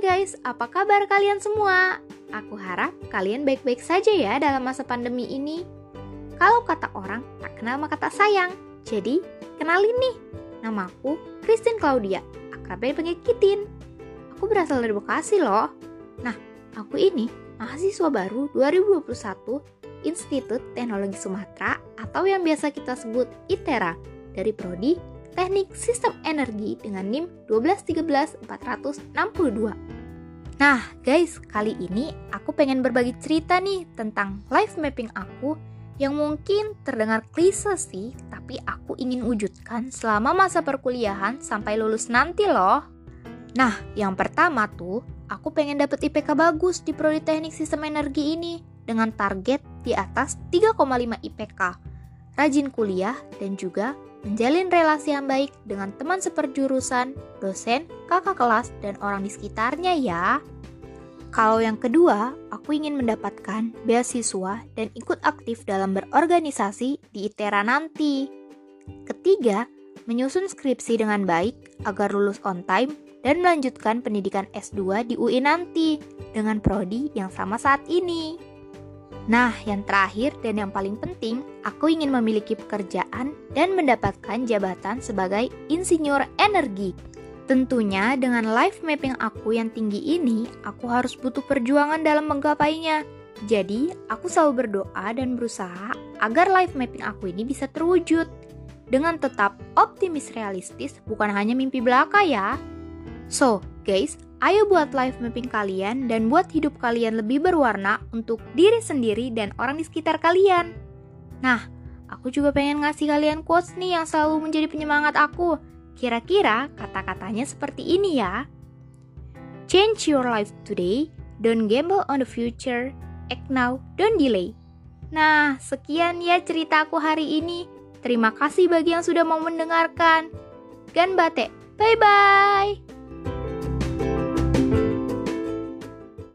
guys, apa kabar kalian semua? Aku harap kalian baik-baik saja ya dalam masa pandemi ini. Kalau kata orang, tak kenal maka tak sayang. Jadi, kenalin nih. Namaku Christine Claudia, akrabnya Kitin. Aku berasal dari Bekasi loh. Nah, aku ini mahasiswa baru 2021 Institut Teknologi Sumatera atau yang biasa kita sebut ITERA dari Prodi Teknik Sistem Energi dengan NIM 1213462. Nah, guys, kali ini aku pengen berbagi cerita nih tentang life mapping aku yang mungkin terdengar klise sih, tapi aku ingin wujudkan selama masa perkuliahan sampai lulus nanti loh. Nah, yang pertama tuh, aku pengen dapet IPK bagus di Prodi Teknik Sistem Energi ini dengan target di atas 3,5 IPK. Rajin kuliah dan juga menjalin relasi yang baik dengan teman seperjurusan, dosen, kakak kelas, dan orang di sekitarnya ya. Kalau yang kedua, aku ingin mendapatkan beasiswa dan ikut aktif dalam berorganisasi di ITERA nanti. Ketiga, menyusun skripsi dengan baik agar lulus on time dan melanjutkan pendidikan S2 di UI nanti dengan prodi yang sama saat ini. Nah, yang terakhir dan yang paling penting, aku ingin memiliki pekerjaan dan mendapatkan jabatan sebagai insinyur energi. Tentunya dengan life mapping aku yang tinggi ini, aku harus butuh perjuangan dalam menggapainya. Jadi, aku selalu berdoa dan berusaha agar life mapping aku ini bisa terwujud. Dengan tetap optimis realistis, bukan hanya mimpi belaka ya. So, guys, Ayo buat life mapping kalian dan buat hidup kalian lebih berwarna untuk diri sendiri dan orang di sekitar kalian. Nah, aku juga pengen ngasih kalian quotes nih yang selalu menjadi penyemangat aku. Kira-kira kata-katanya seperti ini ya. Change your life today, don't gamble on the future, act now, don't delay. Nah, sekian ya cerita aku hari ini. Terima kasih bagi yang sudah mau mendengarkan. Gan bate, bye-bye!